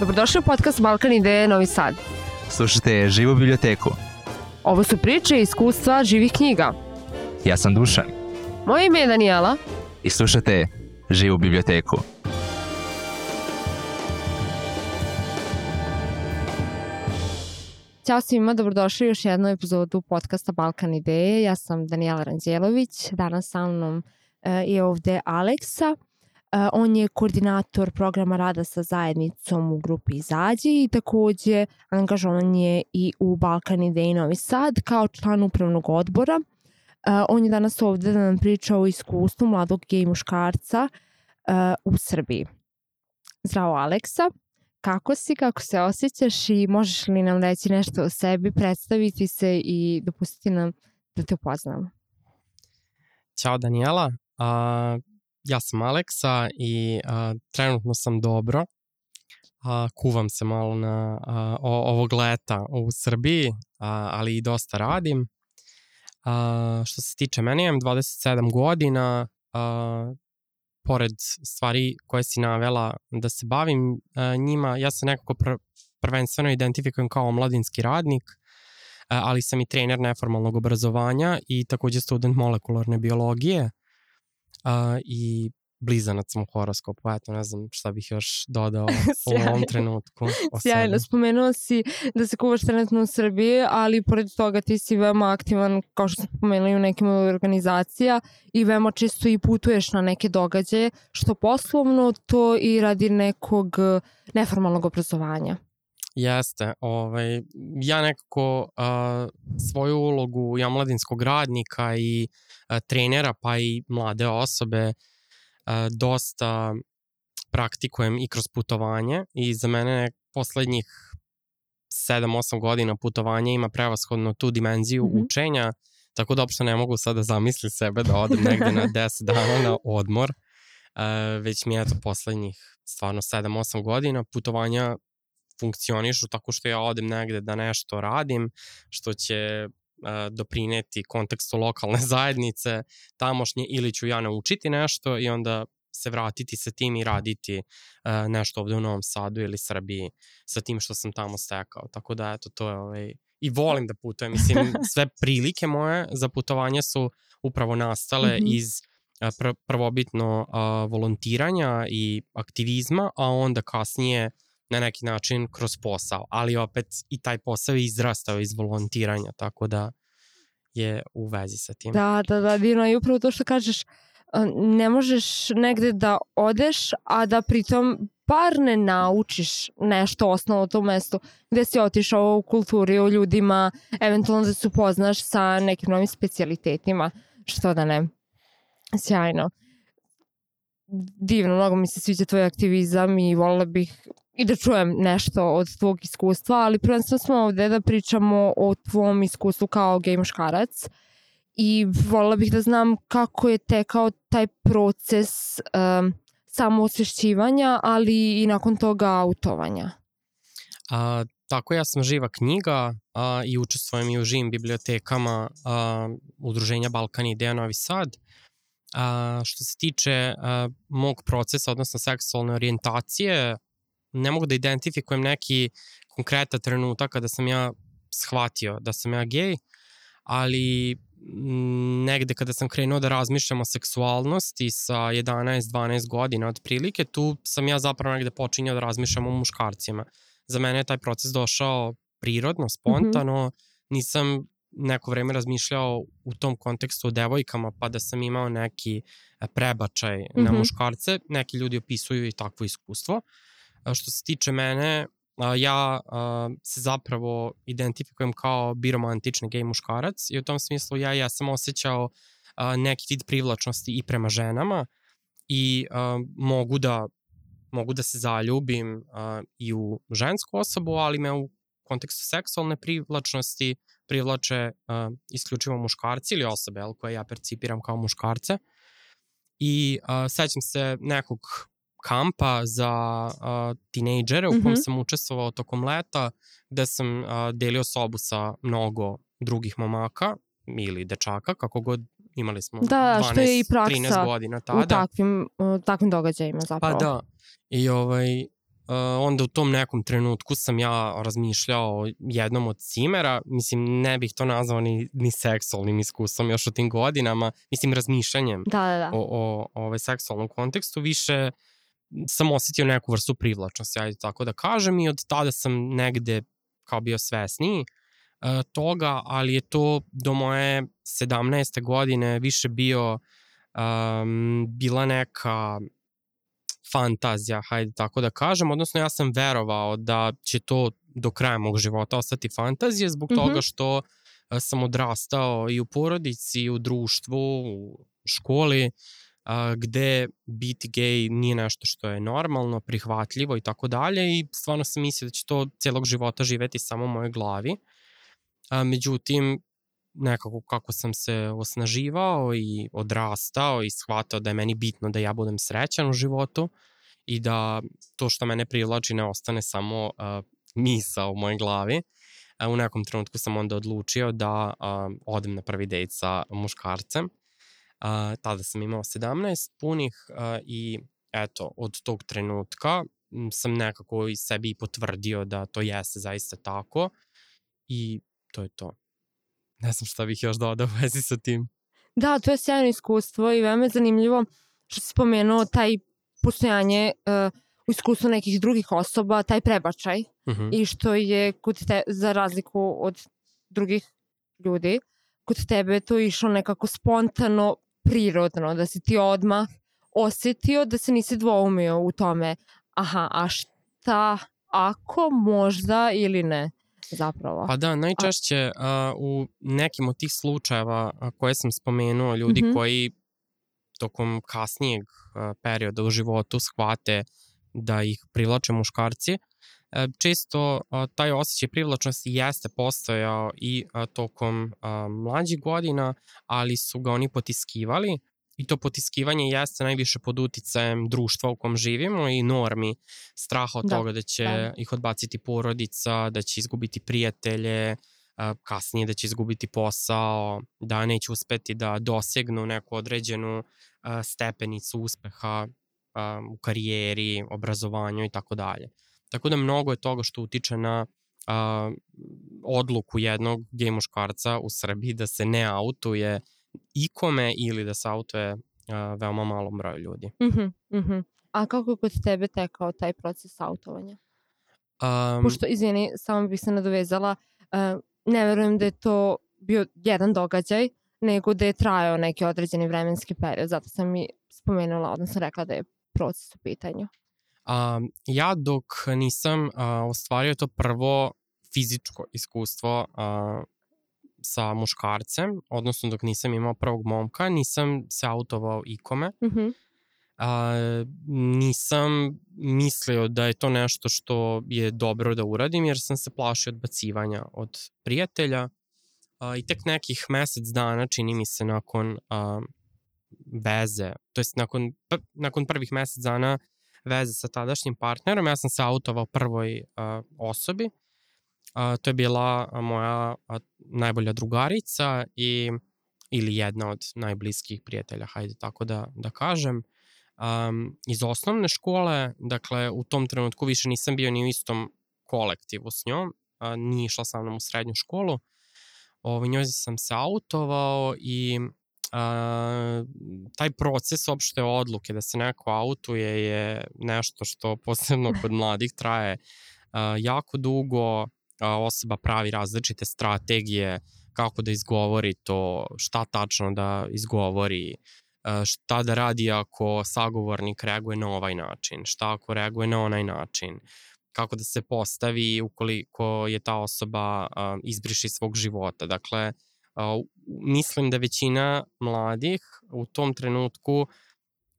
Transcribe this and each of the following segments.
Dobrodošli u podcast Balkan Ideje Novi Sad. Slušajte Živu biblioteku. Ovo su priče i iskustva živih knjiga. Ja sam Dušan Moje ime je Danijela. i slušajte Živu biblioteku. Ćao svima, dobrodošli u još jednu epizodu podcasta Balkan Ideje. Ja sam Danijela Ranđelović, danas sa mnom e, je ovde Aleksa. E, on je koordinator programa rada sa zajednicom u grupi Izađi i takođe angažovan je i u Balkan Ideji Novi Sad kao član upravnog odbora. E, on je danas ovde da nam priča o iskustvu mladog gej muškarca e, u Srbiji. Zdravo Aleksa. Kako si, kako se osjećaš i možeš li nam reći nešto o sebi, predstaviti se i dopustiti nam da te upoznamo? Ćao Danijela, a, ja sam Aleksa i a, trenutno sam dobro. A, kuvam se malo na a, o, ovog leta u Srbiji, a, ali i dosta radim. A, što se tiče mene, imam 27 godina, a, pored stvari koje si navela da se bavim a, njima, ja se nekako pr prvenstveno identifikujem kao mladinski radnik, ali sam i trener neformalnog obrazovanja i takođe student molekularne biologije a, i blizanac sam u horoskopu, eto ne znam šta bih još dodao u ovom trenutku. o Sjajno, sebi. spomenuo si da se kuvaš trenutno u Srbiji, ali pored toga ti si veoma aktivan, kao što sam pomenula, i u nekim organizacija i veoma često i putuješ na neke događaje, što poslovno, to i radi nekog neformalnog obrazovanja. Jeste, ovaj, ja nekako a, svoju ulogu ja mladinskog radnika i a, trenera pa i mlade osobe a, dosta praktikujem i kroz putovanje i za mene poslednjih 7-8 godina putovanja ima prevashodno tu dimenziju Mhm. učenja, tako da uopšte ne mogu sad da zamislim sebe da odem negde na 10 dana na odmor, e, već mi je to poslednjih stvarno 7-8 godina putovanja funkcionišu tako što ja odem negde da nešto radim, što će e, doprineti kontekstu lokalne zajednice tamošnje ili ću ja naučiti nešto i onda se vratiti sa tim i raditi e, nešto ovde u Novom Sadu ili Srbiji sa tim što sam tamo stekao. Tako da eto to je ovaj i volim da putujem. Mislim sve prilike moje za putovanje su upravo nastale mm -hmm. iz e, pr prvobitno a, volontiranja i aktivizma, a onda kasnije na neki način kroz posao, ali opet i taj posao je izrastao iz volontiranja, tako da je u vezi sa tim. Da, da, da, divno. I upravo to što kažeš, ne možeš negde da odeš, a da pritom bar ne naučiš nešto osnovno o tom mestu gde si otišao u kulturi, o ljudima, eventualno da se upoznaš sa nekim novim specijalitetima, što da ne. Sjajno. Divno, mnogo mi se sviđa tvoj aktivizam i volila bih i da čujem nešto od tvog iskustva, ali prvenstveno smo ovde da pričamo o tvom iskustvu kao gej muškarac i volila bih da znam kako je tekao taj proces um, samoosvešćivanja, ali i nakon toga autovanja. A, tako ja sam živa knjiga a, i učestvujem i u živim bibliotekama a, Udruženja Balkan Ideja Novi Sad. A, što se tiče a, mog procesa, odnosno seksualne orijentacije, ne mogu da identifikujem neki konkretan trenutak kada sam ja shvatio da sam ja gej, ali m, negde kada sam krenuo da razmišljam o seksualnosti sa 11-12 godina otprilike, tu sam ja zapravo negde počinjao da razmišljam o muškarcima. Za mene je taj proces došao prirodno, spontano, mm -hmm. nisam neko vreme razmišljao u tom kontekstu o devojkama, pa da sam imao neki e, prebačaj mm -hmm. na Mhm. muškarce. Neki ljudi opisuju i takvo iskustvo. A Što se tiče mene, ja se zapravo identifikujem kao biromantični gej muškarac i u tom smislu ja, ja sam osjećao neki vid privlačnosti i prema ženama i mogu da mogu da se zaljubim i u žensku osobu, ali me u kontekstu seksualne privlačnosti privlače a, isključivo muškarci ili osobe koje ja percipiram kao muškarce. I a, sećam se nekog kampa za a, tinejdžere u kom Mhm. sam učestvovao tokom leta, gde sam a, delio sobu sa mnogo drugih momaka ili dečaka, kako god imali smo Da, 12, što je i praksa 13 godina U tada. takvim, u takvim događajima Pa zapravo. da. I ovaj, onda u tom nekom trenutku sam ja razmišljao o jednom od cimera, mislim ne bih to nazvao ni, ni seksualnim iskustvom još u tim godinama, mislim razmišljanjem Da, da, da. o, o, o ovaj seksualnom kontekstu, više sam osetio neku vrstu privlačnosti, ajde tako da kažem, i od tada sam negde kao bio svesniji uh, toga, ali je to do moje 17. godine više bio um, bila neka fantazija, hajde tako da kažem, odnosno ja sam verovao da će to do kraja mog života ostati fantazija zbog mm -hmm. toga što sam odrastao i u porodici, i u društvu, u školi, a, gde biti gej nije nešto što je normalno, prihvatljivo i tako dalje i stvarno sam mislio da će to celog života živeti samo u mojoj glavi. A, međutim, nekako kako sam se osnaživao i odrastao i shvatao da je meni bitno da ja budem srećan u životu i da to što mene privlači ne ostane samo uh, misa u mojoj glavi. Uh, u nekom trenutku sam onda odlučio da uh, odem na prvi dejt sa muškarcem. Uh, tada sam imao 17 punih uh, i eto, od tog trenutka sam nekako i sebi potvrdio da to jeste zaista tako i to je to. Ne znam šta bih još dodao u vezi sa tim. Da, to je sjajno iskustvo i veoma je zanimljivo što si spomenuo taj postojanje uh, u iskustvu nekih drugih osoba, taj prebačaj uh Mhm. -huh. i što je kod te, za razliku od drugih ljudi, kod tebe to išlo nekako spontano, prirodno, da si ti odmah osetio da se nisi dvoumio u tome aha, a šta ako možda ili ne zapravo. Pa da, najčešće uh, u nekim od tih slučajeva koje sam spomenuo, ljudi mm. -hmm. koji tokom kasnijeg uh, perioda u životu shvate da ih privlače muškarci, često uh, taj osjećaj privlačnosti jeste postojao i tokom mlađih godina, ali su ga oni potiskivali i to potiskivanje jeste najviše pod uticajem društva u kom živimo i normi straha od Da, toga da će da. ih odbaciti porodica, da će izgubiti prijatelje, kasnije da će izgubiti posao, da neće uspeti da dosegnu neku određenu stepenicu uspeha u karijeri, obrazovanju i tako dalje. Tako da mnogo je toga što utiče na a, odluku jednog gej muškarca u Srbiji da se ne autuje ikome ili da se autuje a, veoma malom broju ljudi. Uh -huh, uh -huh. A kako je kod tebe tekao taj proces autovanja? Um, Pošto, izvini, samo bih se nadovezala, uh, ne verujem da je to bio jedan događaj, nego da je trajao neki određeni vremenski period, zato sam i spomenula, odnosno rekla da je proces u pitanju. A, ja dok nisam a, ostvario to prvo fizičko iskustvo a, sa muškarcem, odnosno dok nisam imao prvog momka, nisam se autovao ikome. Uh -huh. A, nisam mislio da je to nešto što je dobro da uradim, jer sam se plašio odbacivanja od prijatelja. A, I tek nekih mesec dana, čini mi se, nakon a, veze, to jest nakon, pr nakon prvih mesec dana veze sa tadašnjim partnerom, ja sam se autovao prvoj a, osobi. A, to je bila moja a, najbolja drugarica i ili jedna od najbliskih prijatelja, hajde tako da, da kažem. Um, iz osnovne škole, dakle u tom trenutku više nisam bio ni u istom kolektivu s njom, a, nije išla sa mnom u srednju školu. Ovo, njoj sam se autovao i a, taj proces opšte odluke da se neko autuje je nešto što posebno kod mladih traje a, jako dugo, a, osoba pravi različite strategije kako da izgovori to, šta tačno da izgovori, a, šta da radi ako sagovornik reaguje na ovaj način, šta ako reaguje na onaj način, kako da se postavi ukoliko je ta osoba a, izbriši svog života. Dakle, a, mislim da većina mladih u tom trenutku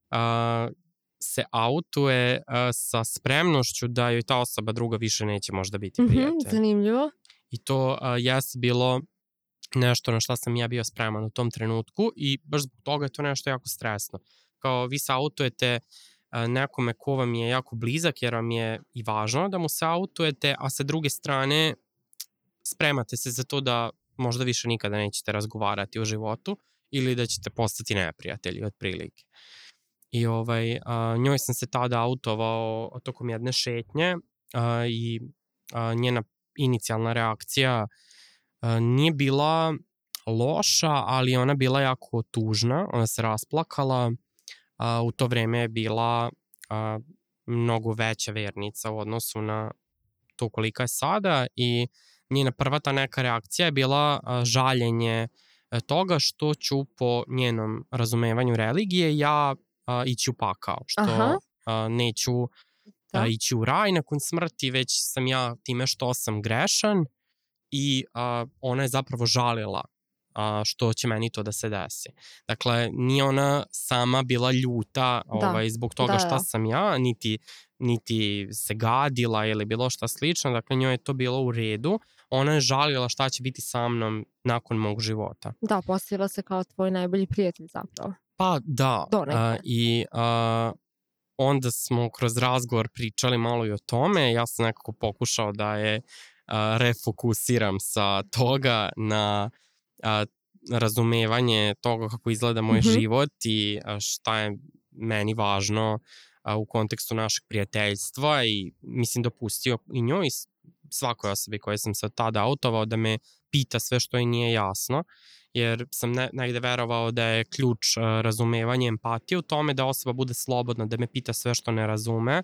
a, se autuje a, sa spremnošću da joj ta osoba druga više neće možda biti Uh prijatelj. -huh, zanimljivo. I to a, jeste bilo nešto na šta sam ja bio spreman u tom trenutku i baš zbog toga je to nešto jako stresno. Kao vi se autujete a, nekome ko vam je jako blizak jer vam je i važno da mu se autujete, a sa druge strane spremate se za to da možda više nikada nećete razgovarati o životu ili da ćete postati neprijatelji otprilike. i ovaj, a, njoj sam se tada autovao tokom jedne šetnje a, i a, njena inicijalna reakcija a, nije bila loša, ali ona bila jako tužna, ona se rasplakala, a, u to vreme je bila a, mnogo veća vernica u odnosu na to kolika je sada i njena prva ta neka reakcija je bila žaljenje e, toga što ću po njenom razumevanju religije ja a, ići u pakao, što Aha. a, neću Da. a, ići u raj nakon smrti, već sam ja time što sam grešan i a, ona je zapravo žalila a, što će meni to da se desi. Dakle, nije ona sama bila ljuta Da. ovaj, zbog toga Da, šta da. sam ja, niti, niti se gadila ili bilo šta slično, dakle njoj je to bilo u redu. Ona je žalila šta će biti sa mnom nakon mog života. Da, postavila se kao tvoj najbolji prijatelj zapravo. Pa da, Donekle. a, i a, onda smo kroz razgovor pričali malo i o tome, ja sam nekako pokušao da je a, refokusiram sa toga na a, razumevanje toga kako izgleda moj Mhm. život i šta je meni važno u kontekstu našeg prijateljstva i mislim dopustio i njoj svakoj osobi koje sam se od tada autovao da me pita sve što je nije jasno jer sam ne, negde verovao da je ključ uh, razumevanja empatije u tome da osoba bude slobodna, da me pita sve što ne razume,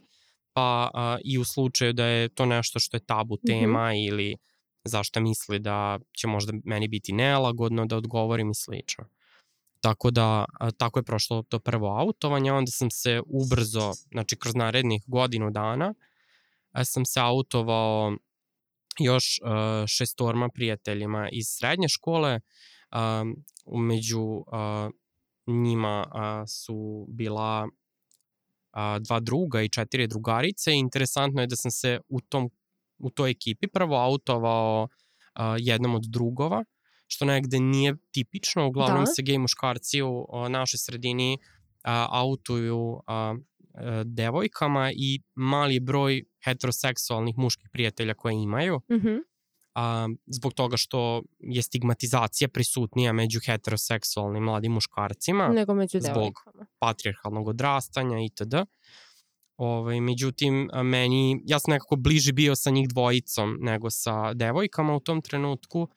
pa uh, i u slučaju da je to nešto što je tabu tema mm -hmm. ili zašto misli da će možda meni biti nelagodno da odgovorim i slično. Tako da, a, tako je prošlo to prvo autovanje, onda sam se ubrzo, znači kroz narednih godinu dana, sam se autovao još uh, šestorma prijateljima iz srednje škole, um, među uh, njima uh, su bila uh, dva druga i četiri drugarice. Interesantno je da sam se u, tom, u toj ekipi prvo autovao uh, jednom od drugova, što negde nije tipično. Uglavnom Da. se gej muškarci u uh, našoj sredini uh, autuju uh, uh, devojkama i mali broj heteroseksualnih muških prijatelja koje imaju Mhm. a, zbog toga što je stigmatizacija prisutnija među heteroseksualnim mladim muškarcima, Nego među zbog- devojkama. patrijarhalnog odrastanja itd. Ovaj, međutim, meni, ja sam nekako bliži bio sa njih dvojicom nego sa devojkama u tom trenutku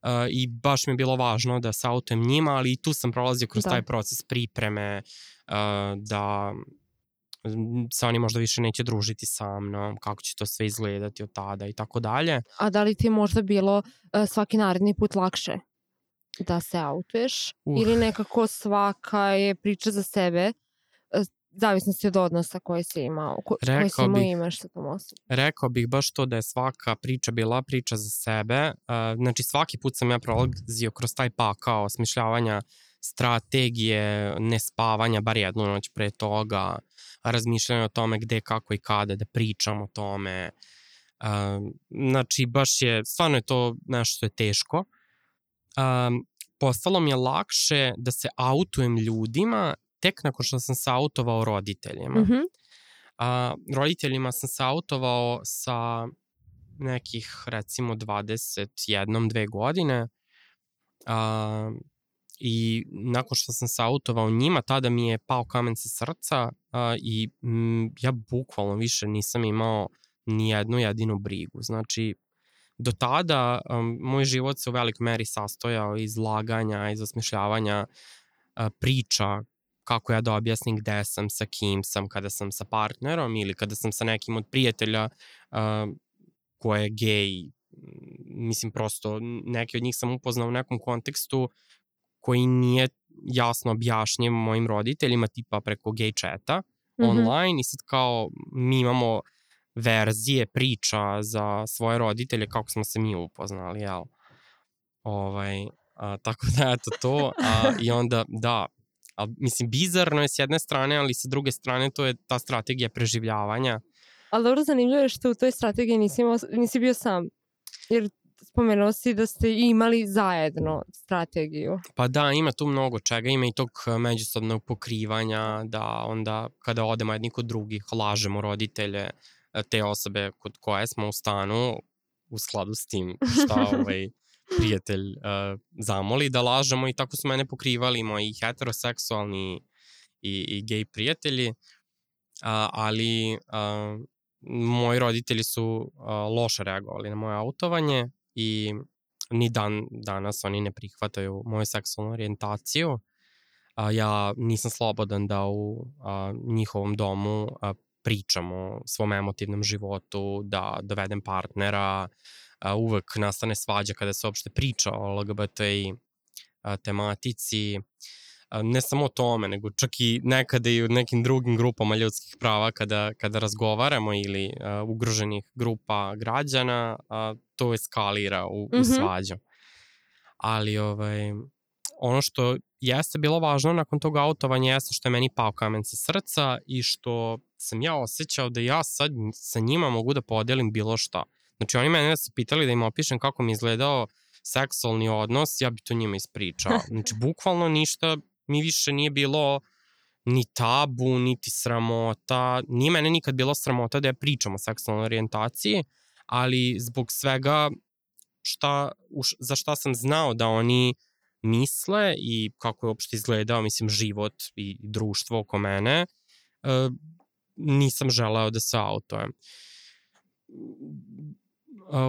a, i baš mi je bilo važno da se autujem njima, ali i tu sam prolazio kroz Da. taj proces pripreme a, da se oni možda više neće družiti sa mnom, kako će to sve izgledati od tada i tako dalje. A da li ti je možda bilo uh, svaki naredni put lakše da se autuješ? Uh. Ili nekako svaka je priča za sebe, uh, zavisnosti od odnosa koji si imao, ko, koji si imao bih- imaš sa tom osobom. Rekao bih baš to da je svaka priča bila priča za sebe. Uh, znači svaki put sam ja prolazio kroz taj pakao smišljavanja strategije, nespavanja, bar jednu noć pre toga, razmišljanja o tome gde, kako i kada da pričam o tome. Uh, znači baš je, stvarno je to nešto što je teško. Um, postalo mi je lakše da se autujem ljudima tek nakon što sam se autovao roditeljima. Mhm. A, roditeljima sam se autovao sa nekih recimo 21, dve godine a, i nakon što sam se autovao njima, tada mi je pao kamen sa srca a, i m, ja bukvalno više nisam imao ni jednu jedinu brigu. Znači, do tada um, moj život se u velikoj meri sastojao iz laganja, iz osmišljavanja a, priča kako ja da objasnim gde sam, sa kim sam, kada sam sa partnerom ili kada sam sa nekim od prijatelja uh, ko je gej. Mislim, prosto neke od njih sam upoznao u nekom kontekstu koji nije jasno objašnjen mojim roditeljima, tipa preko gej chata Mhm. online i sad kao mi imamo verzije priča za svoje roditelje kako smo se mi upoznali, jel? Ovaj, a, tako da eto to. A, I onda, da, a, mislim, bizarno je s jedne strane, ali sa druge strane to je ta strategija preživljavanja. Ali dobro zanimljivo je što u toj strategiji nisi, imao, nisi bio sam. Jer spomenuo si da ste imali zajedno strategiju. Pa da, ima tu mnogo čega, ima i tog eh, međusobnog pokrivanja, da onda kada odemo jedni kod drugih, lažemo roditelje eh, te osobe kod koje smo u stanu, u skladu s tim šta ovaj prijatelj uh, zamoli da lažemo i tako su mene pokrivali moji heteroseksualni i, i gej prijatelji, a, ali a, moji roditelji su a, loše reagovali na moje autovanje i ni dan danas oni ne prihvataju moju seksualnu orijentaciju. A, ja nisam slobodan da u a, njihovom domu a, pričam o svom emotivnom životu, da dovedem partnera, a, uvek nastane svađa kada se uopšte priča o LGBTI a, tematici. Ne samo o tome, nego čak i nekada i u nekim drugim grupama ljudskih prava kada, kada razgovaramo ili a, ugroženih grupa građana, a, to eskalira u, u mm -hmm. svađu. Ali ovaj, ono što jeste bilo važno nakon tog autovanja jeste što je meni pao kamen sa srca i što sam ja osjećao da ja sad sa njima mogu da podelim bilo šta. Znači oni mene su pitali da im opišem kako mi izgledao seksualni odnos, ja bi to njima ispričao. Znači bukvalno ništa mi više nije bilo ni tabu, niti sramota. Nije mene nikad bilo sramota da ja pričam o seksualnoj orijentaciji, ali zbog svega šta, za šta sam znao da oni misle i kako je uopšte izgledao, mislim, život i društvo oko mene, e, nisam želeo da se autojem.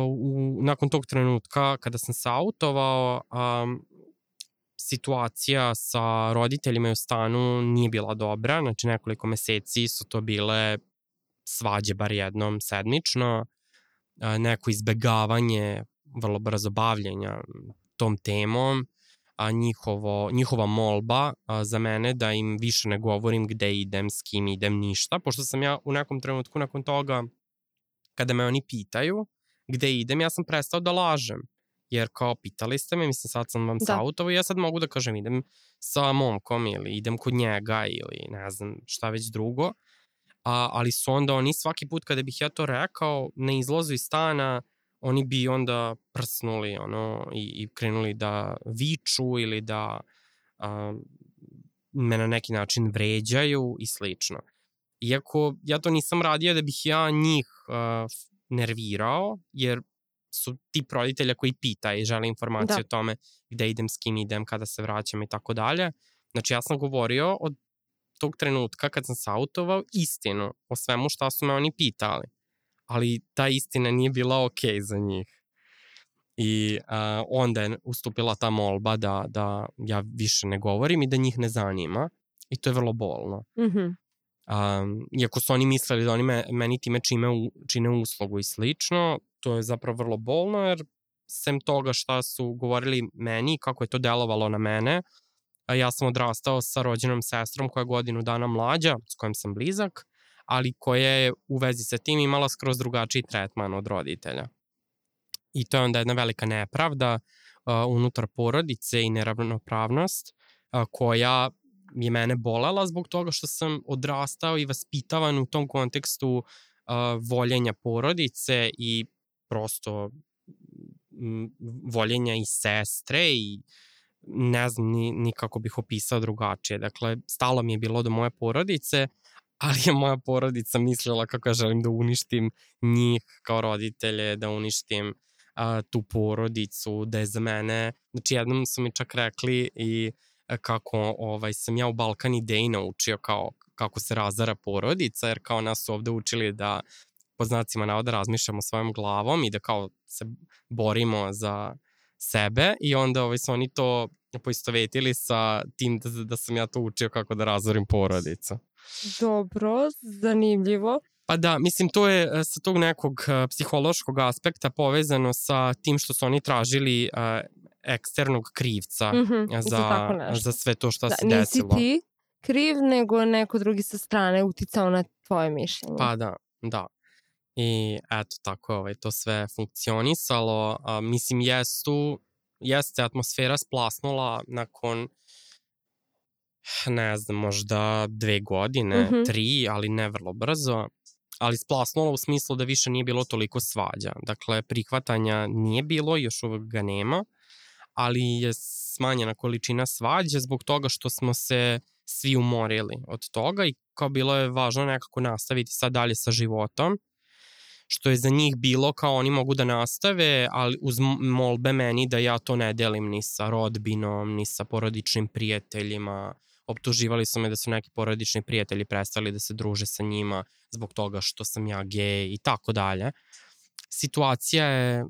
U, nakon tog trenutka kada sam se autovao, um, situacija sa roditeljima u stanu nije bila dobra, znači nekoliko meseci su to bile svađe bar jednom sedmično, neko izbegavanje vrlo brzo bavljenja tom temom, a njihovo, njihova molba za mene da im više ne govorim gde idem, s kim idem, ništa, pošto sam ja u nekom trenutku nakon toga, kada me oni pitaju gde idem, ja sam prestao da lažem. Jer kao pitali ste me, mislim sad sam vam da. sautovo i ja sad mogu da kažem idem sa momkom ili idem kod njega ili ne znam šta već drugo. A, ali su onda oni svaki put kada bih ja to rekao na izlazu iz stana oni bi onda prsnuli ono, i, i krenuli da viču ili da a, me na neki način vređaju i slično. Iako ja to nisam radio da bih ja njih a, nervirao, jer su ti roditelja koji pita i žele informacije da. o tome gde idem, s kim idem, kada se vraćam i tako dalje. Znači ja sam govorio od tog trenutka kad sam se autovao istinu o svemu šta su me oni pitali ali ta istina nije bila ok za njih. I uh, onda je ustupila ta molba da, da ja više ne govorim i da njih ne zanima. I to je vrlo bolno. Mm -hmm. um, iako su oni mislili da oni me, meni time čime, čine uslugu i slično, to je zapravo vrlo bolno jer sem toga šta su govorili meni, kako je to delovalo na mene, ja sam odrastao sa rođenom sestrom koja je godinu dana mlađa, s kojom sam blizak, ali koja je u vezi sa tim imala skroz drugačiji tretman od roditelja. I to je onda jedna velika nepravda uh, unutar porodice i neravnopravnost uh, koja je mene bolela zbog toga što sam odrastao i vaspitavan u tom kontekstu uh, voljenja porodice i prosto voljenja i sestre i ne znam ni, ni kako bih opisao drugačije. Dakle, stalo mi je bilo do moje porodice, ali je moja porodica mislila kako ja želim da uništim njih kao roditelje, da uništim a, tu porodicu, da je za mene, znači jednom su mi čak rekli i kako ovaj, sam ja u Balkan Ideji naučio kao kako se razara porodica, jer kao nas su ovde učili da po znacima navoda razmišljamo svojom glavom i da kao se borimo za sebe i onda ovaj, su oni to poistovetili sa tim da, da sam ja to učio kako da razorim porodicu. Dobro, zanimljivo. Pa da, mislim, to je e, sa tog nekog e, psihološkog aspekta povezano sa tim što su oni tražili uh, eksternog krivca mm -hmm, za, za sve to što da, se desilo. Nisi ti kriv, nego neko drugi sa strane uticao na tvoje mišljenje. Pa da, da. I eto, tako je ovaj, to sve funkcionisalo. A, mislim, jesu, jeste atmosfera splasnula nakon ne znam, možda dve godine, mm -hmm. tri, ali ne vrlo brzo, ali splasnulo u smislu da više nije bilo toliko svađa. Dakle, prihvatanja nije bilo, još uvek ga nema, ali je smanjena količina svađe zbog toga što smo se svi umorili od toga i kao bilo je važno nekako nastaviti sad dalje sa životom, što je za njih bilo kao oni mogu da nastave, ali uz molbe meni da ja to ne delim ni sa rodbinom, ni sa porodičnim prijateljima, optuživali su me da su neki porodični prijatelji prestali da se druže sa njima zbog toga što sam ja gej i tako dalje. Situacija je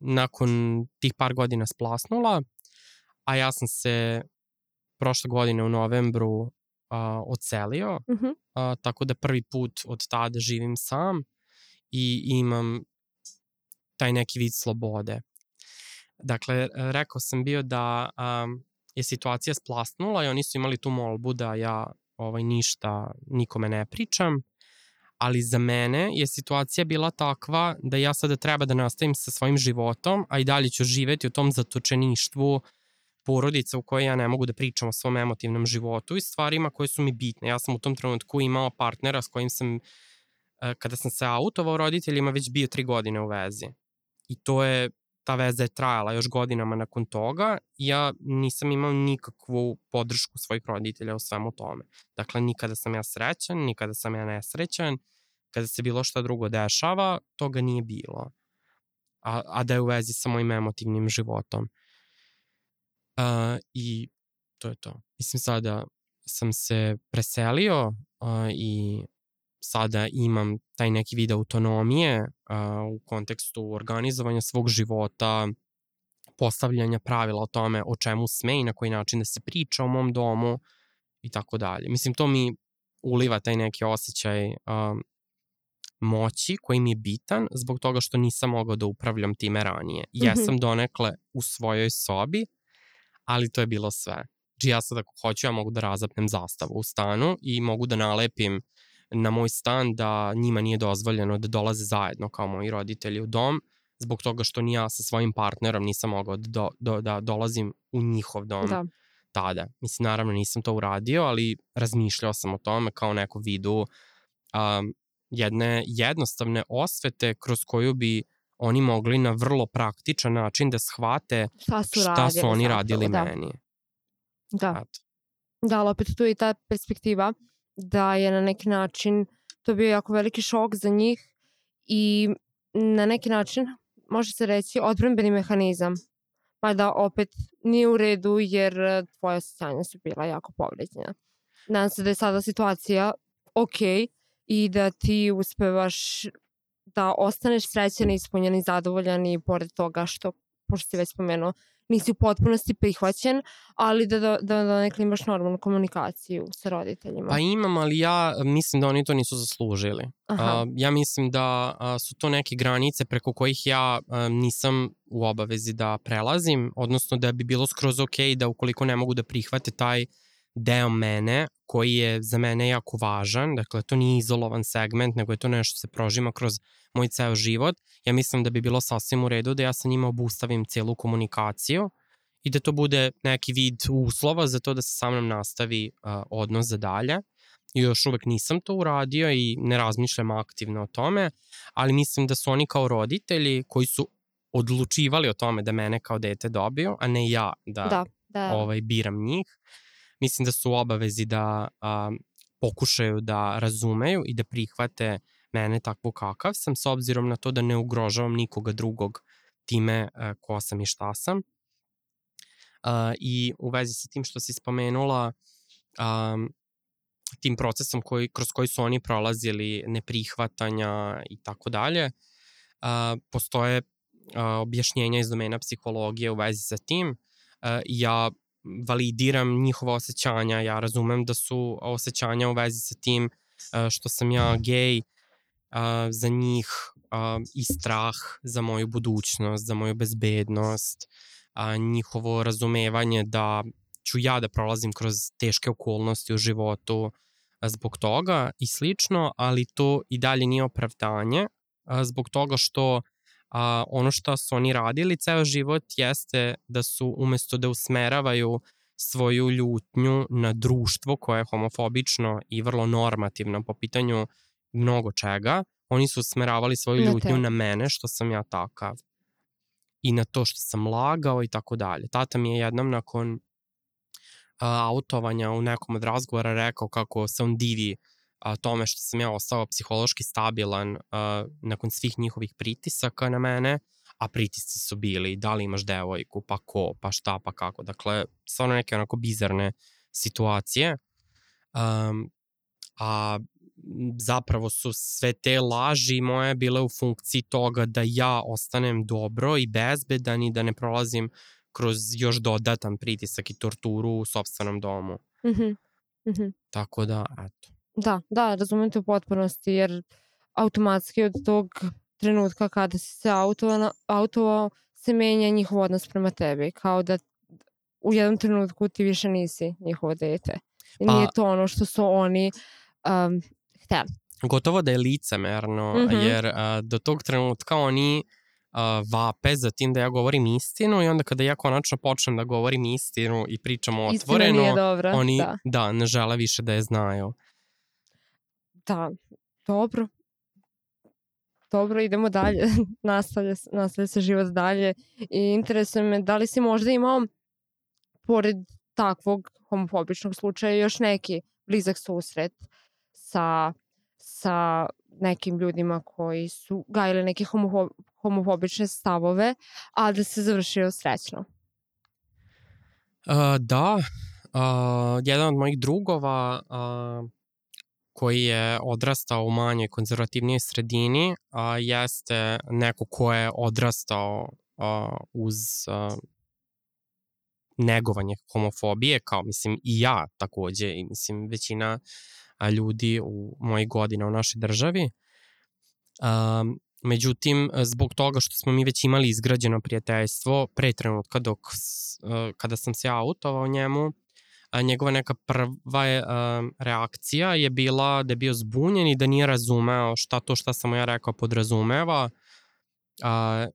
nakon tih par godina splasnula, a ja sam se prošle godine u novembru a, ocelio, Uh -huh. a, tako da prvi put od tada živim sam i imam taj neki vid slobode. Dakle, rekao sam bio da um, je situacija splasnula i oni su imali tu molbu da ja ovaj, ništa nikome ne pričam, ali za mene je situacija bila takva da ja sada treba da nastavim sa svojim životom, a i dalje ću živeti u tom zatočeništvu porodica u kojoj ja ne mogu da pričam o svom emotivnom životu i stvarima koje su mi bitne. Ja sam u tom trenutku imao partnera s kojim sam, e, kada sam se autovao roditeljima, već bio tri godine u vezi. I to je ta veza je trajala još godinama nakon toga i ja nisam imao nikakvu podršku svojih roditelja u svemu tome. Dakle, nikada sam ja srećan, nikada sam ja nesrećan, kada se bilo šta drugo dešava, toga nije bilo. A, a da je u vezi sa mojim emotivnim životom. Uh, I to je to. Mislim, sada sam se preselio uh, i sada imam taj neki vid autonomije uh, u kontekstu organizovanja svog života, postavljanja pravila o tome o čemu sme i na koji način da se priča o mom domu i tako dalje. Mislim, to mi uliva taj neki osjećaj um, moći koji mi je bitan zbog toga što nisam mogao da upravljam time ranije. Mm -hmm. Jesam donekle u svojoj sobi, ali to je bilo sve. Znači ja sad ako hoću, ja mogu da razapnem zastavu u stanu i mogu da nalepim na moj stan da njima nije dozvoljeno da dolaze zajedno kao moji roditelji u dom, zbog toga što ni ja sa svojim partnerom nisam mogao da, do, do, da dolazim u njihov dom da. tada. Mislim, naravno nisam to uradio, ali razmišljao sam o tome kao neku vidu um, jedne jednostavne osvete kroz koju bi oni mogli na vrlo praktičan način da shvate šta su, šta su oni radili da. meni. Da. Eto. Da, ali opet tu je i ta perspektiva da je na neki način to bio jako veliki šok za njih i na neki način može se reći odbranbeni mehanizam. Pa da opet nije u redu jer tvoje osjećanja su bila jako povređena. Nadam se da je sada situacija ok i da ti uspevaš da ostaneš srećan ispunjen i zadovoljan i pored toga što, pošto si već spomenuo, nisi u potpunosti prihvaćen, ali da, da, da, da nekli imaš normalnu komunikaciju sa roditeljima. Pa imam, ali ja mislim da oni to nisu zaslužili. Aha. Uh, ja mislim da uh, su to neke granice preko kojih ja uh, nisam u obavezi da prelazim, odnosno da bi bilo skroz ok da ukoliko ne mogu da prihvate taj deo mene koji je za mene jako važan, dakle to nije izolovan segment, nego je to nešto što se prožima kroz moj ceo život, ja mislim da bi bilo sasvim u redu da ja sa njima obustavim celu komunikaciju i da to bude neki vid uslova za to da se sa mnom nastavi uh, odnos za dalje. I još uvek nisam to uradio i ne razmišljam aktivno o tome, ali mislim da su oni kao roditelji koji su odlučivali o tome da mene kao dete dobiju, a ne ja da, da, da. ovaj biram njih. Mislim da su u obavezi da a, pokušaju da razumeju i da prihvate mene takvu kakav sam, s obzirom na to da ne ugrožavam nikoga drugog time a, ko sam i šta sam. A, I u vezi sa tim što si spomenula, a, tim procesom koji, kroz koji su oni prolazili neprihvatanja i tako dalje, postoje objašnjenja iz domena psihologije u vezi sa tim. A, ja validiram njihova osjećanja, ja razumem da su osjećanja u vezi sa tim što sam ja gej, za njih i strah za moju budućnost, za moju bezbednost, njihovo razumevanje da ću ja da prolazim kroz teške okolnosti u životu zbog toga i slično, ali to i dalje nije opravdanje zbog toga što a, ono što su oni radili ceo život jeste da su umesto da usmeravaju svoju ljutnju na društvo koje je homofobično i vrlo normativno po pitanju mnogo čega, oni su usmeravali svoju na ljutnju te. na mene što sam ja takav i na to što sam lagao i tako dalje. Tata mi je jednom nakon a, autovanja u nekom od razgovora rekao kako se on divi a, tome što sam ja ostao psihološki stabilan a, nakon svih njihovih pritisaka na mene, a pritisci su bili da li imaš devojku, pa ko, pa šta, pa kako. Dakle, stvarno neke onako bizarne situacije. Um, a zapravo su sve te laži moje bile u funkciji toga da ja ostanem dobro i bezbedan i da ne prolazim kroz još dodatan pritisak i torturu u sobstvenom domu. Mhm. Mhm. Tako da, eto. Da, da, razumem te u potpunosti, jer automatski od tog trenutka kada si se autovao, autovao se menja njihov odnos prema tebi, kao da u jednom trenutku ti više nisi njihovo dete. I Pa- nije to ono što su oni um, hteli. Gotovo da je licemerno, Mhm. jer a, do tog trenutka oni a, vape za tim da ja govorim istinu i onda kada ja konačno počnem da govorim istinu i pričam Istina otvoreno, oni Da, da, ne žele više da je znaju. Da, dobro. Dobro, idemo dalje. nastavlja, nastavlja se život dalje. I interesuje me da li si možda imao, pored takvog homofobičnog slučaja, još neki blizak susret sa, sa nekim ljudima koji su gajili neke homoho, homofobične stavove, a da se završio srećno. A, da, a, jedan od mojih drugova a, koji je odrastao u manjoj konzervativnijoj sredini a, jeste neko ko je odrastao a, uz a, negovanje homofobije, kao mislim i ja takođe i mislim većina a, ljudi u mojih godina u našoj državi. Um, međutim, zbog toga što smo mi već imali izgrađeno prijateljstvo pre trenutka dok, uh, kada sam se autovao njemu, a njegova neka prva je, um, reakcija je bila da je bio zbunjen i da nije razumeo šta to šta sam mu ja rekao podrazumeva. A,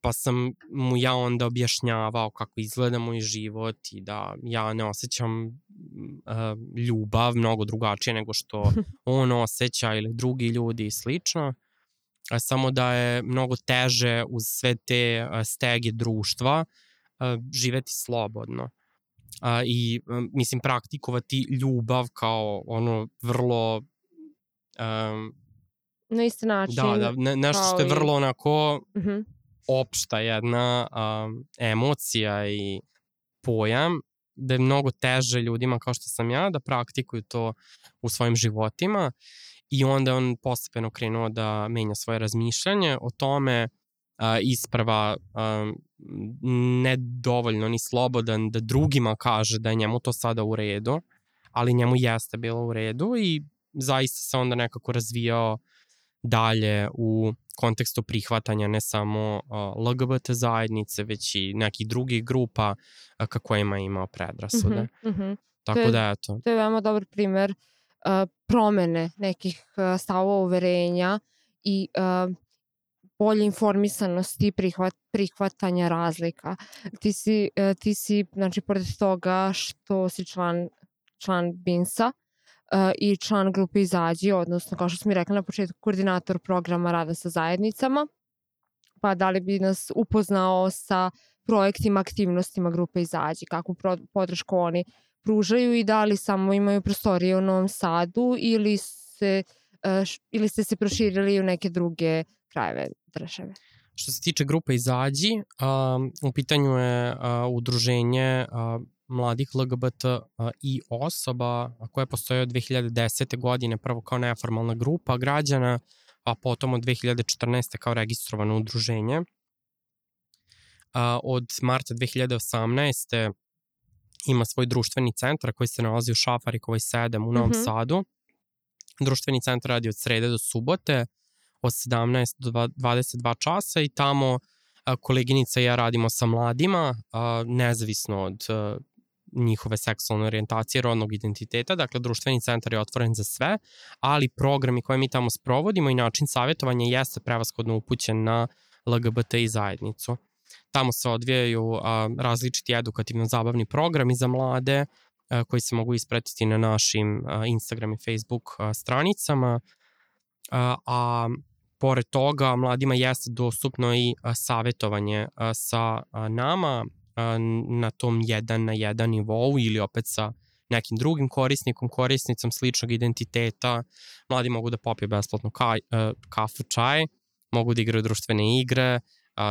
pa sam mu ja onda objašnjavao kako izgleda moj život i da ja ne osjećam uh, ljubav mnogo drugačije nego što on osjeća ili drugi ljudi i slično. A, samo da je mnogo teže uz sve te a, stege društva a, živeti slobodno. A, I a, mislim praktikovati ljubav kao ono vrlo um, Na isti način. da, da, ne, nešto što je vrlo onako Mhm. opšta jedna um, emocija i pojam da je mnogo teže ljudima kao što sam ja da praktikuju to u svojim životima i onda on postepeno krenuo da menja svoje razmišljanje o tome a, isprava um, ne dovoljno ni slobodan da drugima kaže da je njemu to sada u redu, ali njemu jeste bilo u redu i zaista se onda nekako razvijao dalje u kontekstu prihvatanja ne samo LGBT zajednice, već i nekih drugih grupa ka kojima je imao predrasude. Mhm, mhm. Tako je- da, eto. To je veoma dobar primer uh, promene nekih uh, stavova uverenja i uh, bolje informisanosti i prihvat, prihvatanja razlika. Ti si, uh, ti si, znači, pored toga što si član, član BINSA uh, i član grupe Izađi, odnosno, kao što smo mi rekli na početku, koordinator programa rada sa zajednicama, pa da li bi nas upoznao sa projektima, aktivnostima grupe Izađi, kakvu podršku oni pružaju i da li samo imaju prostorije u Novom Sadu ili se e, ili ste se proširili u neke druge krajeve države. Što se tiče grupe Izađi, um, u pitanju je uh, udruženje uh, mladih LGBT uh, i osoba a, koje postoje od 2010. godine, prvo kao neformalna grupa građana, a potom od 2014. kao registrovano udruženje. A, od marta 2018. ima svoj društveni centar koji se nalazi u Šafarikovoj 7 u Novom Mhm. Sadu. Društveni centar radi od srede do subote od 17 do dva- 22 časa i tamo a, koleginica i ja radimo sa mladima, a, nezavisno od a, njihove seksualne orijentacije, rodnog identiteta, dakle društveni centar je otvoren za sve, ali programi koje mi tamo sprovodimo i način savjetovanja jeste prevaskodno upućen na LGBTI zajednicu. Tamo se odvijaju a, različiti edukativno-zabavni programi za mlade a, koji se mogu ispratiti na našim a, Instagram i Facebook a, stranicama, a, a pored toga mladima jeste dostupno i savjetovanje sa nama na tom jedan na jedan nivou ili opet sa nekim drugim korisnikom, korisnicom sličnog identiteta. Mladi mogu da popiju besplatno ka, kafu, čaj, mogu da igraju društvene igre,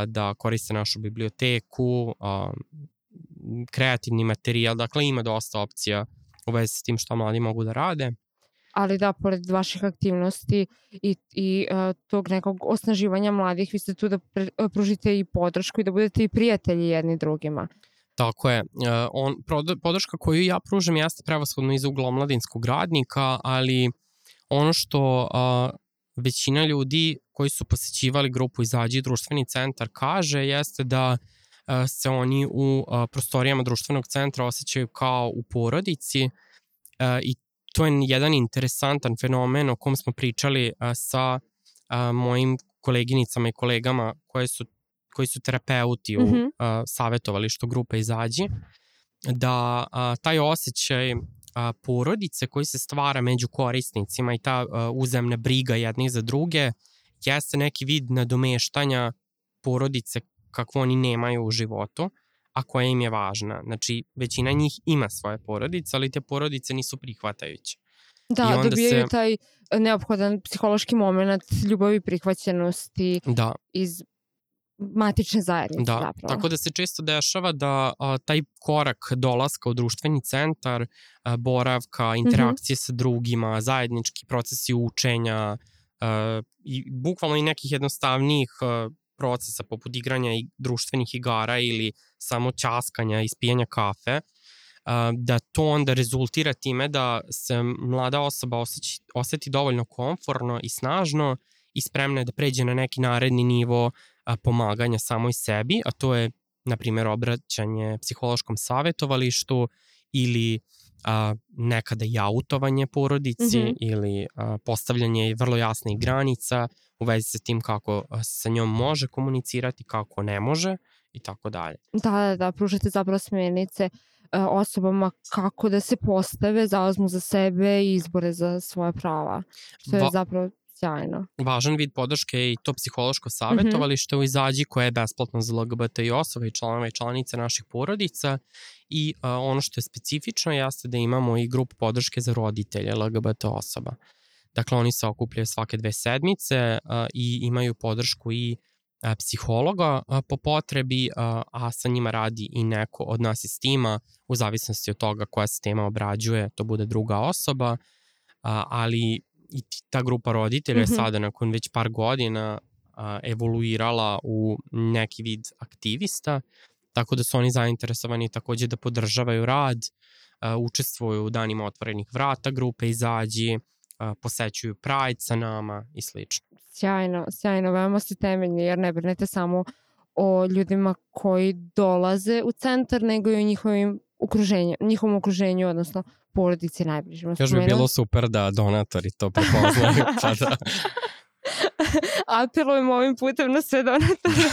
da koriste našu biblioteku, kreativni materijal, dakle ima dosta opcija u vezi s tim šta mladi mogu da rade. Ali da, pored vaših aktivnosti i, i uh, tog nekog osnaživanja mladih, vi ste tu da pre, uh, pružite i podršku i da budete i prijatelji jedni drugima. Tako je. Uh, on, podrška koju ja pružam jeste prevashodno iz ugla omladinskog radnika, ali ono što uh, većina ljudi koji su posećivali grupu Izađi društveni centar kaže jeste da uh, se oni u uh, prostorijama društvenog centra osjećaju kao u porodici i to je jedan interesantan fenomen o kom smo pričali uh, sa uh, mojim koleginicama i kolegama koje su koji su terapeuti u mm -hmm. uh, savjetovalištu grupe Izađi, da uh, taj osjećaj uh, porodice koji se stvara među korisnicima i ta uh, uzemna briga jednih za druge jeste neki vid nadomeštanja porodice kakvo oni nemaju u životu, a koja im je važna. Znači, većina njih ima svoje porodice, ali te porodice nisu prihvatajuće. Da, dobijaju se... taj neophodan psihološki moment ljubavi prihvaćenosti da. iz matične zajednice da, zapravo. Tako da se često dešava da a, taj korak dolaska u društveni centar, a, boravka, mhm. interakcije mm -hmm. sa drugima, zajednički procesi učenja a, i bukvalno i nekih jednostavnijih a, procesa poput igranja i društvenih igara ili samo ćaskanja i spijanja kafe, da to onda rezultira time da se mlada osoba osjeći, oseti dovoljno komforno i snažno i spremna je da pređe na neki naredni nivo pomaganja samoj sebi, a to je, na primjer, obraćanje psihološkom savjetovalištu ili a, nekada i autovanje porodici mm -hmm. ili a, postavljanje vrlo jasnih granica u vezi sa tim kako sa njom može komunicirati, kako ne može i tako dalje. Da, da, da, pružate zapravo smernice osobama kako da se postave, zauzmu za sebe i izbore za svoje prava. Što je Va zapravo sjajno. Važan vid podrške je i to psihološko savjetovalište mm -hmm. u Izađi koje je besplatno za LGBT i osobe i članove i članice naših porodica i uh, ono što je specifično jeste da imamo i grupu podrške za roditelje LGBT osoba. Dakle, oni se okupljaju svake dve sedmice uh, i imaju podršku i uh, psihologa uh, po potrebi, uh, a sa njima radi i neko od nas iz tima, u zavisnosti od toga koja se tema obrađuje, to bude druga osoba, ali i ta grupa roditelja mm -hmm. je sada nakon već par godina evoluirala u neki vid aktivista, tako da su oni zainteresovani takođe da podržavaju rad, učestvuju u danima otvorenih vrata grupe, izađi, posećuju Pride sa nama i slično. Sjajno, sjajno, veoma ste temeljni jer ne brinete samo o ljudima koji dolaze u centar, nego i o njihovim okruženju, njihovom okruženju, odnosno porodici najbližima. Još bi bilo super da donatori to prepoznaju, pa da... Apelujem ovim putem na sve donatore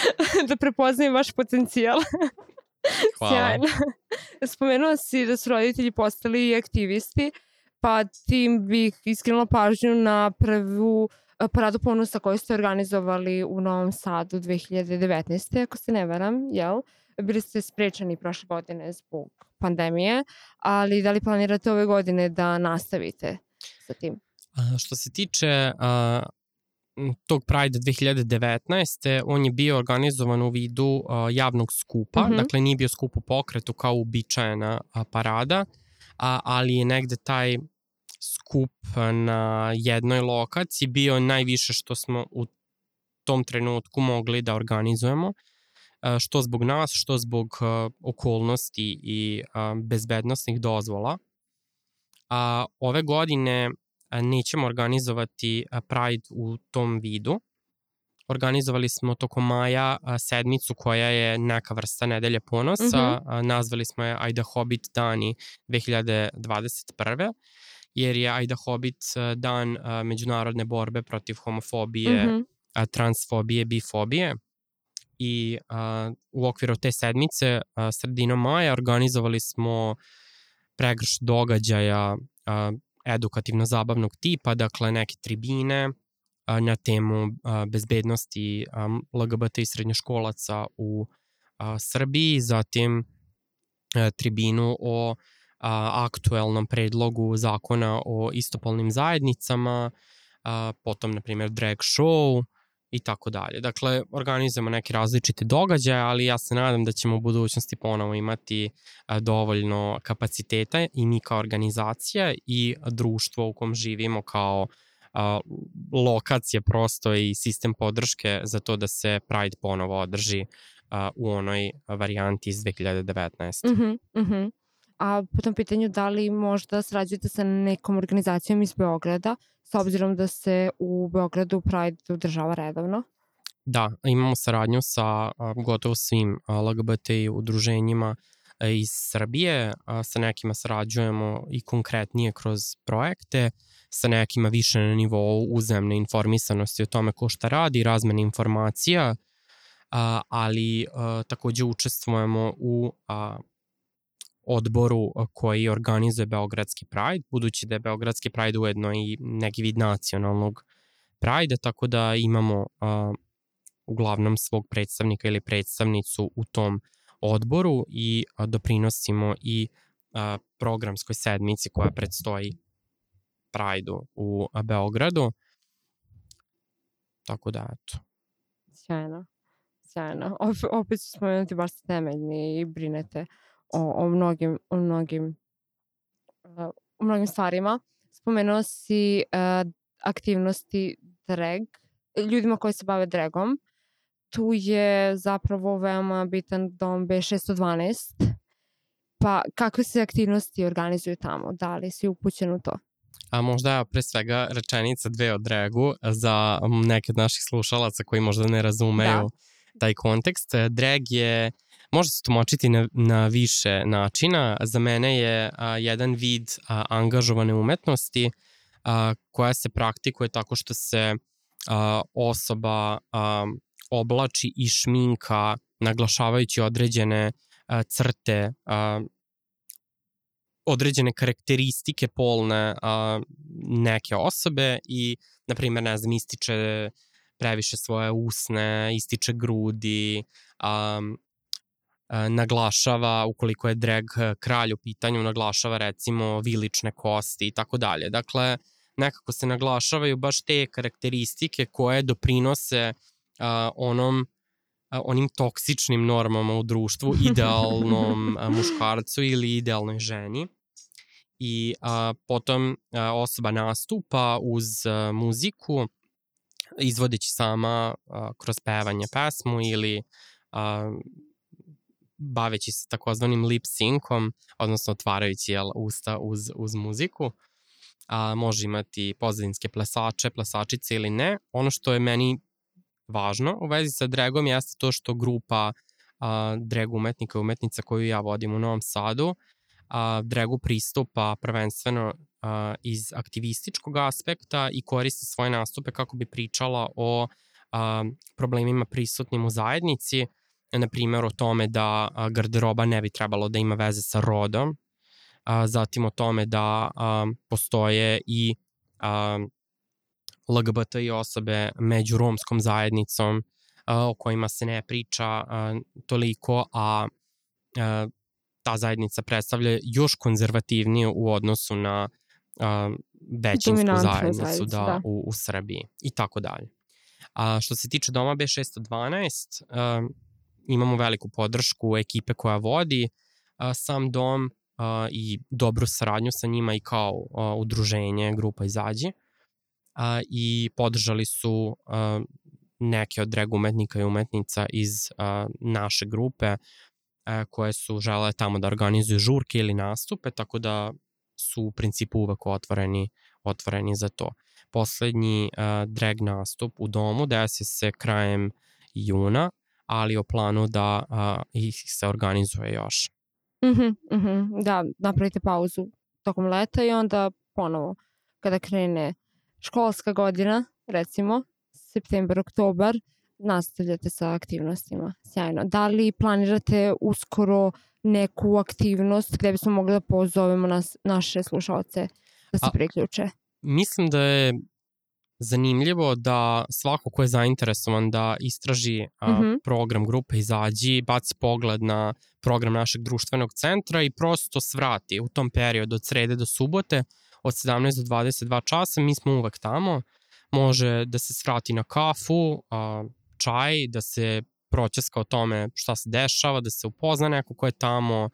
da prepoznaju vaš potencijal. Hvala. Sjajno. Spomenuo si da su roditelji postali i aktivisti, pa tim bih iskrenula pažnju na prvu paradu ponosa koju ste organizovali u Novom Sadu 2019. ako se ne varam, jel? bili ste sprečani prošle godine zbog pandemije, ali da li planirate ove godine da nastavite sa tim? A, što se tiče a, tog Pride 2019. on je bio organizovan u vidu a, javnog skupa, mm -hmm. dakle nije bio skup u pokretu kao uobičajena parada, a, ali je negde taj skup na jednoj lokaciji bio najviše što smo u tom trenutku mogli da organizujemo što zbog nas, što zbog okolnosti i bezbednostnih dozvola. A ove godine nećemo organizovati Pride u tom vidu. Organizovali smo tokom maja sedmicu koja je neka vrsta nedelje ponosa. Mm -hmm. Nazvali smo je Ajda Hobbit dani 2021 jer je Ajda Hobbit dan međunarodne borbe protiv homofobije, mm -hmm. transfobije, bifobije i a, u okviru te sedmice a, sredinom maja organizovali smo pregrš događaja a, edukativno-zabavnog tipa, dakle neke tribine a, na temu bezbednosti LGBT i srednjoškolaca u Srbiji, zatim a, tribinu o aktuelnom predlogu zakona o istopolnim zajednicama, potom, na primjer, drag show, i tako dalje. Dakle, organizujemo neke različite događaje, ali ja se nadam da ćemo u budućnosti ponovo imati dovoljno kapaciteta i mi kao organizacija i društvo u kom živimo kao a, lokacije prosto i sistem podrške za to da se Pride ponovo održi a, u onoj varijanti iz 2019. Mhm, mhm. A po tom pitanju, da li možda srađujete sa nekom organizacijom iz Beograda, s obzirom da se u Beogradu Pride održava redovno? Da, imamo saradnju sa a, gotovo svim LGBT udruženjima a, iz Srbije, sa nekima sarađujemo i konkretnije kroz projekte, sa nekima više na nivou uzemne informisanosti o tome ko šta radi, razmene informacija, ali takođe učestvujemo u odboru koji organizuje Beogradski Pride, budući da je Beogradski Pride ujedno i neki vid nacionalnog Pride, tako da imamo uglavnom svog predstavnika ili predstavnicu u tom odboru i doprinosimo i programskoj sedmici koja predstoji Pride-u u Beogradu. Tako da, eto. Sjajno. Sjajno. Opet, opet ću spomenuti baš temeljni i brinete o, o mnogim, o mnogim, o mnogim stvarima. Spomenuo si uh, aktivnosti drag, ljudima koji se bave dragom. Tu je zapravo veoma bitan dom B612. Pa kakve se aktivnosti organizuju tamo? Da li si upućen u to? A možda pre svega rečenica dve o dragu za neke od naših slušalaca koji možda ne razumeju da. taj kontekst. Drag je može se tumačiti na, na više načina. Za mene je a, jedan vid a, angažovane umetnosti a, koja se praktikuje tako što se a, osoba a, oblači i šminka naglašavajući određene a, crte, a, određene karakteristike polne a, neke osobe i, na primjer, ne znam, ističe previše svoje usne, ističe grudi, um, naglašava, ukoliko je drag kralj u pitanju, naglašava recimo vilične kosti i tako dalje. Dakle, nekako se naglašavaju baš te karakteristike koje doprinose a, onom a, onim toksičnim normama u društvu, idealnom a, muškarcu ili idealnoj ženi. I a, potom a, osoba nastupa uz a, muziku, izvodeći sama a, kroz pevanje pesmu ili a, baveći se takozvanim lip syncom, odnosno otvarajući jel, usta uz, uz muziku. A, može imati pozadinske plesače, plesačice ili ne. Ono što je meni važno u vezi sa dragom jeste to što grupa a, drag umetnika i umetnica koju ja vodim u Novom Sadu a, dragu pristupa prvenstveno a, iz aktivističkog aspekta i koristi svoje nastupe kako bi pričala o a, problemima prisutnim u zajednici, na primjer o tome da garderoba ne bi trebalo da ima veze sa rodom, a, zatim o tome da a, postoje i a, LGBTI osobe među romskom zajednicom o kojima se ne priča toliko, a, ta zajednica predstavlja još konzervativniju u odnosu na većinsku zajednicu zajednicu, da, da. U, u Srbiji i tako dalje. A što se tiče doma B612, a, imamo veliku podršku ekipe koja vodi sam dom i dobru saradnju sa njima i kao udruženje grupa Izađi a, i podržali su a, neke od drag umetnika i umetnica iz a, naše grupe a, koje su žele tamo da organizuju žurke ili nastupe, tako da su u principu uvek otvoreni, otvoreni za to. Poslednji a, drag nastup u domu desi se krajem juna, ali o planu da a, ih se organizuje još. Mm -hmm, mm -hmm. Da, napravite pauzu tokom leta i onda ponovo kada krene školska godina, recimo, septembar, oktobar, nastavljate sa aktivnostima. Sjajno. Da li planirate uskoro neku aktivnost gde bismo mogli da pozovemo nas, naše slušalce da se A, priključe? Mislim da je zanimljivo da svako ko je zainteresovan da istraži a, mm -hmm. program grupe Izađi, baci pogled na program našeg društvenog centra i prosto svrati u tom periodu od srede do subote od 17 do 22 časa, mi smo uvek tamo. može da se svrati na kafu, a, čaj, da se proćeska o tome šta se dešava, da se upozna neko ko je tamo,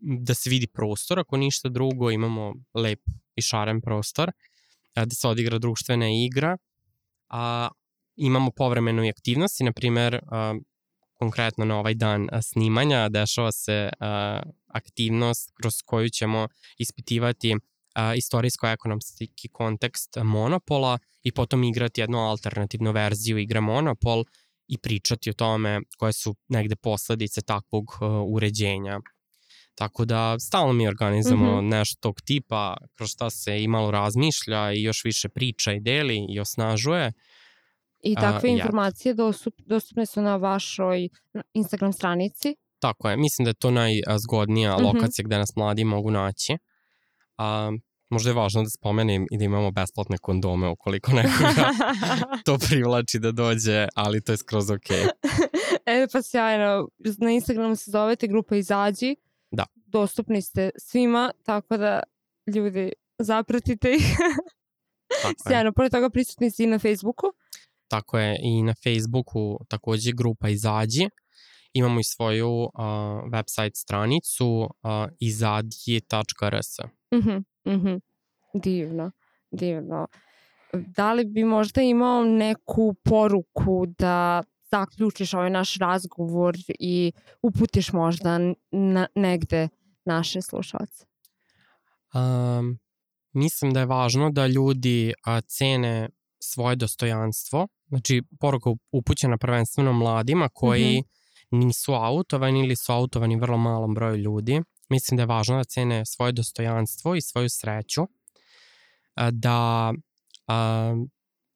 da se vidi prostor, ako ništa drugo, imamo lep i šaren prostor, da se odigra društvena igra, a, imamo povremenu i aktivnosti, na primer, konkretno na ovaj dan snimanja dešava se aktivnost kroz koju ćemo ispitivati a, istorijsko-ekonomski kontekst monopola i potom igrati jednu alternativnu verziju igre Monopol i pričati o tome koje su negde posledice takvog uh, uređenja. Tako da stalno mi organizujemo mm -hmm. nešto tog tipa kroz šta se i malo razmišlja i još više priča i deli i osnažuje. I takve uh, informacije ja. dostup, dostupne su na vašoj Instagram stranici? Tako je, mislim da je to najzgodnija mm -hmm. lokacija gde nas mladi mogu naći. Um, Možda je važno da spomenem i da imamo besplatne kondome ukoliko nekoga to privlači da dođe, ali to je skroz ok. e, pa sjajno. Na Instagramu se zovete grupa Izađi. Da. Dostupni ste svima, tako da ljudi zapratite ih. Sjajno. Pored toga prisutni ste i na Facebooku. Tako je, i na Facebooku takođe grupa Izađi. Imamo i svoju uh, website stranicu uh, izadje.rs. Mhm. -hmm. Divno, divno. Da li bi možda imao neku poruku da zaključiš ovaj naš razgovor i uputiš možda na, negde naše slušalce? Um, mislim da je važno da ljudi a, cene svoje dostojanstvo. Znači, poruka upućena prvenstveno mladima koji mm -hmm. nisu autovani ili su autovani vrlo malom broju ljudi Mislim da je važno da cene svoje dostojanstvo i svoju sreću, da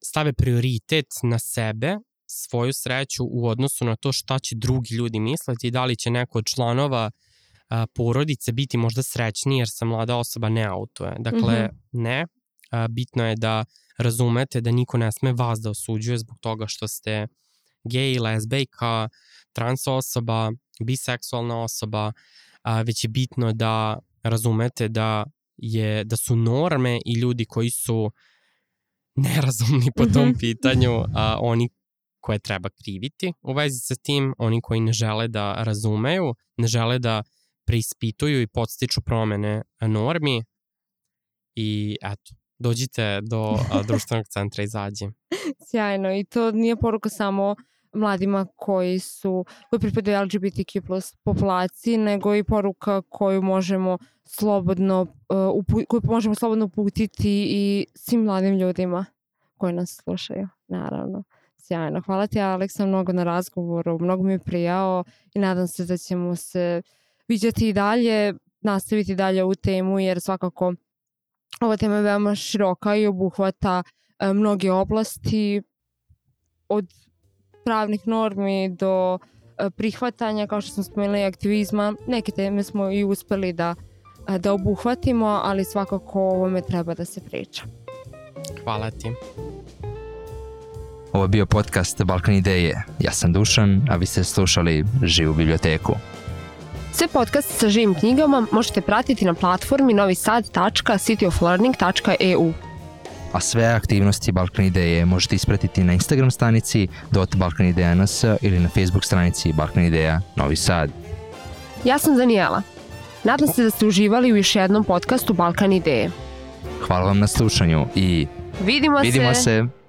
stave prioritet na sebe, svoju sreću u odnosu na to šta će drugi ljudi misliti i da li će neko od članova porodice biti možda srećniji jer sam mlada osoba ne autuje. Dakle, mm -hmm. ne, bitno je da razumete da niko ne sme vas da osuđuje zbog toga što ste gej, lesbejka, trans osoba, biseksualna osoba, a, već je bitno da razumete da je da su norme i ljudi koji su nerazumni po tom mm -hmm. pitanju, a, oni koje treba kriviti u vezi sa tim, oni koji ne žele da razumeju, ne žele da preispituju i podstiču promene normi i eto, dođite do društvenog centra i zađe. Sjajno i to nije poruka samo mladima koji su koji pripadaju LGBTQ plus populaciji, nego i poruka koju možemo slobodno uh, koju možemo slobodno uputiti i svim mladim ljudima koji nas slušaju, naravno. Sjajno. Hvala ti Aleksa mnogo na razgovoru, mnogo mi je prijao i nadam se da ćemo se viđati i dalje, nastaviti dalje u temu jer svakako ova tema je veoma široka i obuhvata uh, mnoge oblasti od pravnih normi do e, prihvatanja, kao što smo spomenuli, aktivizma. Neke teme smo i uspeli da, e, da obuhvatimo, ali svakako o ovome treba da se priča. Hvala ti. Ovo je bio podcast Balkan Ideje. Ja sam Dušan, a vi ste slušali Živu biblioteku. Sve podcaste sa živim knjigama možete pratiti na platformi novisad.cityoflearning.eu a sve aktivnosti Balkan Ideje možete ispratiti na Instagram stranici dot Balkan Ideja NS ili na Facebook stranici Balkan Ideja Novi Sad. Ja sam Danijela. Nadam se da ste uživali u još jednom podcastu Balkan Ideje. Hvala vam na slušanju i vidimo, vidimo se. se